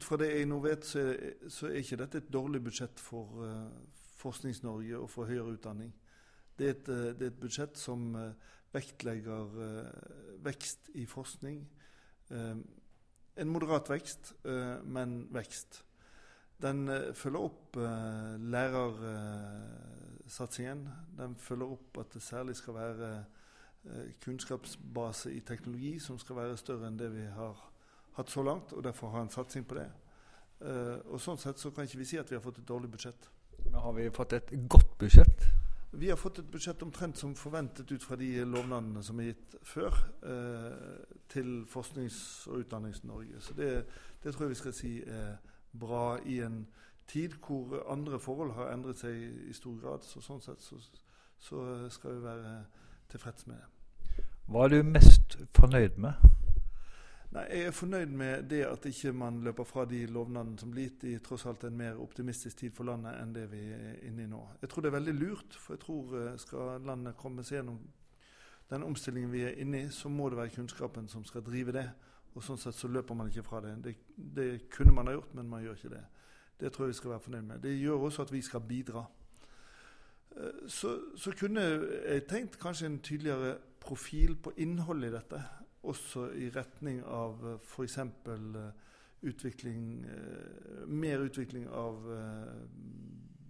ut fra det jeg nå vet, så er, så er ikke dette et dårlig budsjett for uh, Forsknings-Norge og for høyere utdanning. Det er et, uh, det er et budsjett som uh, vektlegger vekst i forskning. en moderat vekst, men vekst. Den følger opp lærersatsingen. Den følger opp at det særlig skal være kunnskapsbase i teknologi som skal være større enn det vi har hatt så langt, og derfor ha en satsing på det. Uh, og Sånn sett så kan ikke vi si at vi har fått et dårlig budsjett. Men Har vi fått et godt budsjett? Vi har fått et budsjett omtrent som forventet ut fra de lovnadene som er gitt før uh, til Forsknings- og Utdannings-Norge. Så det, det, tror jeg vi skal si er bra i en tid hvor andre forhold har endret seg i stor grad. Så sånn sett så, så skal vi være tilfreds med det. Hva er du mest fornøyd med? Nei, Jeg er fornøyd med det at ikke man løper fra de lovnadene som blir gitt i tross alt en mer optimistisk tid for landet enn det vi er inne i nå. Jeg tror det er veldig lurt, for jeg tror eh, skal landet komme seg gjennom den omstillingen vi er inne i, så må det være kunnskapen som skal drive det. Og Sånn sett så løper man ikke fra det. det. Det kunne man ha gjort, men man gjør ikke det. Det tror jeg vi skal være fornøyd med. Det gjør også at vi skal bidra. Eh, så, så kunne jeg tenkt kanskje en tydeligere profil på innholdet i dette også i retning av uh, f.eks. Uh, utvikling uh, Mer utvikling av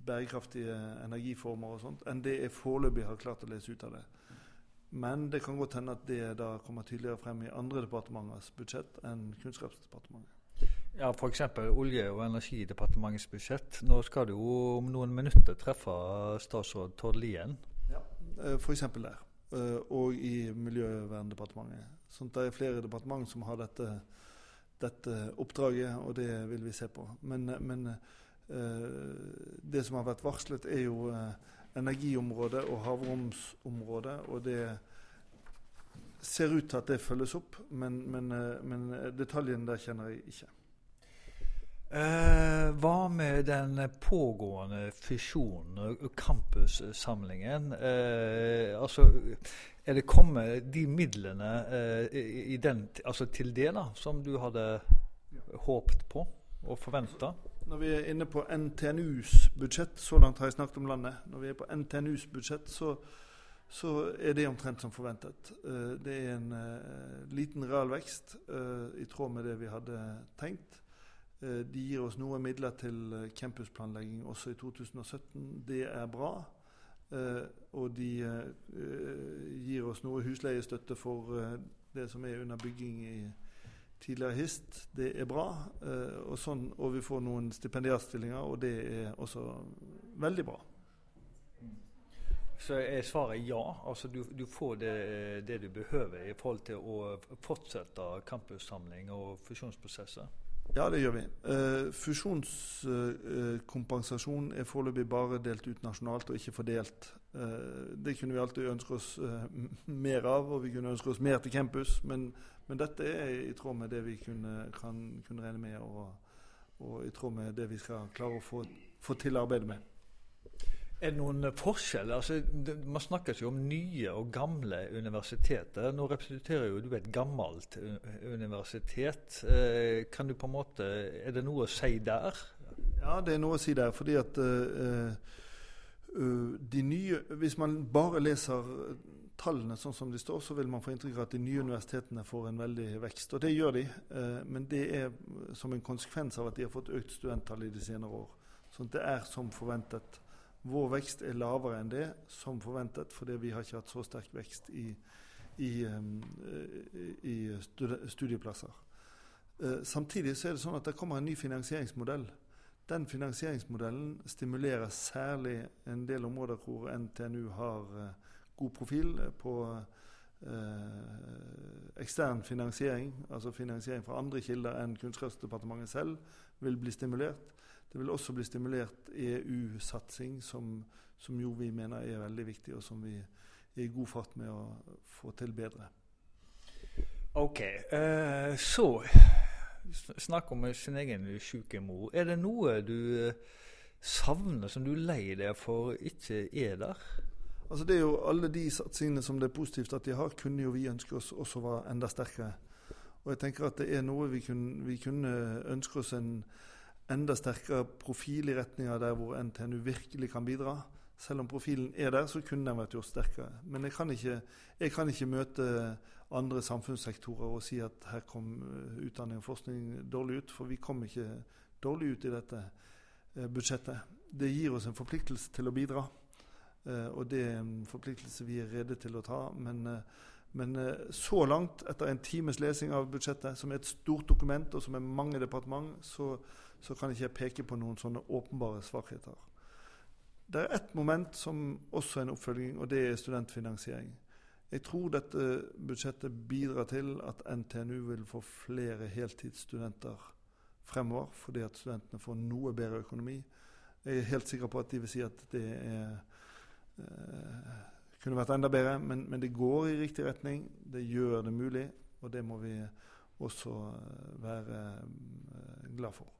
bærekraftige energiformer og sånt enn det jeg foreløpig har klart å lese ut av det. Men det kan godt hende at det da kommer tydeligere frem i andre departementers budsjett enn Kunnskapsdepartementet. Ja, F.eks. Olje- og energidepartementets budsjett. Nå skal du jo om noen minutter treffe statsråd Tord Lien. Ja, f.eks. der. Og i Miljøverndepartementet. Sånn det er flere departement som har dette, dette, oppdraget, og det vil vi se på. Men, men uh, det som har vært varslet, er jo uh, energiområdet og havromsområdet. Og det ser ut til at det følges opp, men, men, uh, men detaljene der kjenner jeg ikke. Eh, hva med den pågående fusjonen campussamlingen? Eh, altså, er det kommet de midlene eh, den, altså til det da, som du hadde håpet på og forventa? Når vi er inne på NTNUs budsjett, så langt har jeg snakket om landet. Når vi er på NTNUs budsjett, så, så er det omtrent som forventet. Uh, det er en uh, liten realvekst uh, i tråd med det vi hadde tenkt. de gir oss noe midler til campusplanlegging også i 2017. Det er bra. Uh, og de uh, gir oss noe husleiestøtte for uh, det som er under bygging i tidligere HIST. Det er bra. og, sånn, og vi får noen stipendiatstillinger, og det er også veldig bra. Så er svaret ja. Altså du, du får det, det, du behøver i forhold til å fortsette campussamling og fusjonsprosesser? Ja, det gjør vi. Eh, fusjonskompensasjon er foreløpig bare delt ut nasjonalt og ikke fordelt. Eh, det kunne vi alltid ønske oss eh, mer av, og vi kunne ønske oss mer til campus. Men, men dette er i tråd med det vi kunne, kan, kunne regne med, og, og, i tråd med det vi skal klare å få, få til arbeidet med. Er det noen forskjeller? Altså, man snakker jo om nye og gamle universiteter. Nå representerer jo du et gammelt universitet. Eh, kan du på en måte, Er det noe å si der? Ja, det er noe å si der. fordi at uh, de nye Hvis man bare leser tallene sånn som de står, så vil man få inntrykk av at de nye universitetene får en veldig vekst. Og det gjør de. Men det er som en konsekvens av at de har fått økt studenttall i de senere år. Så det er som forventet. Vår vekst er lavere enn det, som forventet, fordi vi har ikke hatt så sterk vekst i, i, i studieplasser. Uh, samtidig så er det sånn at det kommer en ny finansieringsmodell. Den finansieringsmodellen stimulerer særlig en del områder hvor NTNU har uh, god profil på uh, ekstern finansiering, altså finansiering fra andre kilder enn Kunnskapsdepartementet selv, vil bli stimulert. Det vil også bli stimulert EU-satsing, som, som, jo vi mener er veldig viktig, og som vi er i god fart med å få til bedre. Ok, uh, så snakk om sin egen syke mor. Er det noe du uh, savner, som du er lei deg for ikke er der? Altså det er jo Alle de satsingene som det er positivt at de har, kunne jo vi ønske oss også var enda sterkere. Og jeg tenker at det er noe vi kunne, vi kunne ønske oss en enda sterkere profil i retninga der hvor NTNU virkelig kan bidra. Selv om profilen er der, så kunne den vært gjort sterkere. Men jeg kan ikke, jeg kan ikke møte andre samfunnssektorer og si at her kom eh, utdanning og forskning dårlig ut, for vi kom ikke dårlig ut i dette eh, budsjettet. Det gir oss en forpliktelse til å bidra, eh, og det er en forpliktelse vi er rede til å ta. Men, men så langt, etter en times lesing av budsjettet, som er et stort dokument og som er mange departement, så, så kan ikke jeg peke på noen sånne åpenbare svakheter. Det er ett moment som også er en oppfølging, og det er studentfinansiering. Jeg tror dette budsjettet bidrar til at NTNU vil få flere heltidsstudenter fremover, fordi at studentene får noe bedre økonomi. Jeg er helt sikker på at de vil si at det er, eh, kunne vært enda bedre, men, men, det går i riktig retning. Det gjør det mulig, og det må vi også eh, være eh, glad for.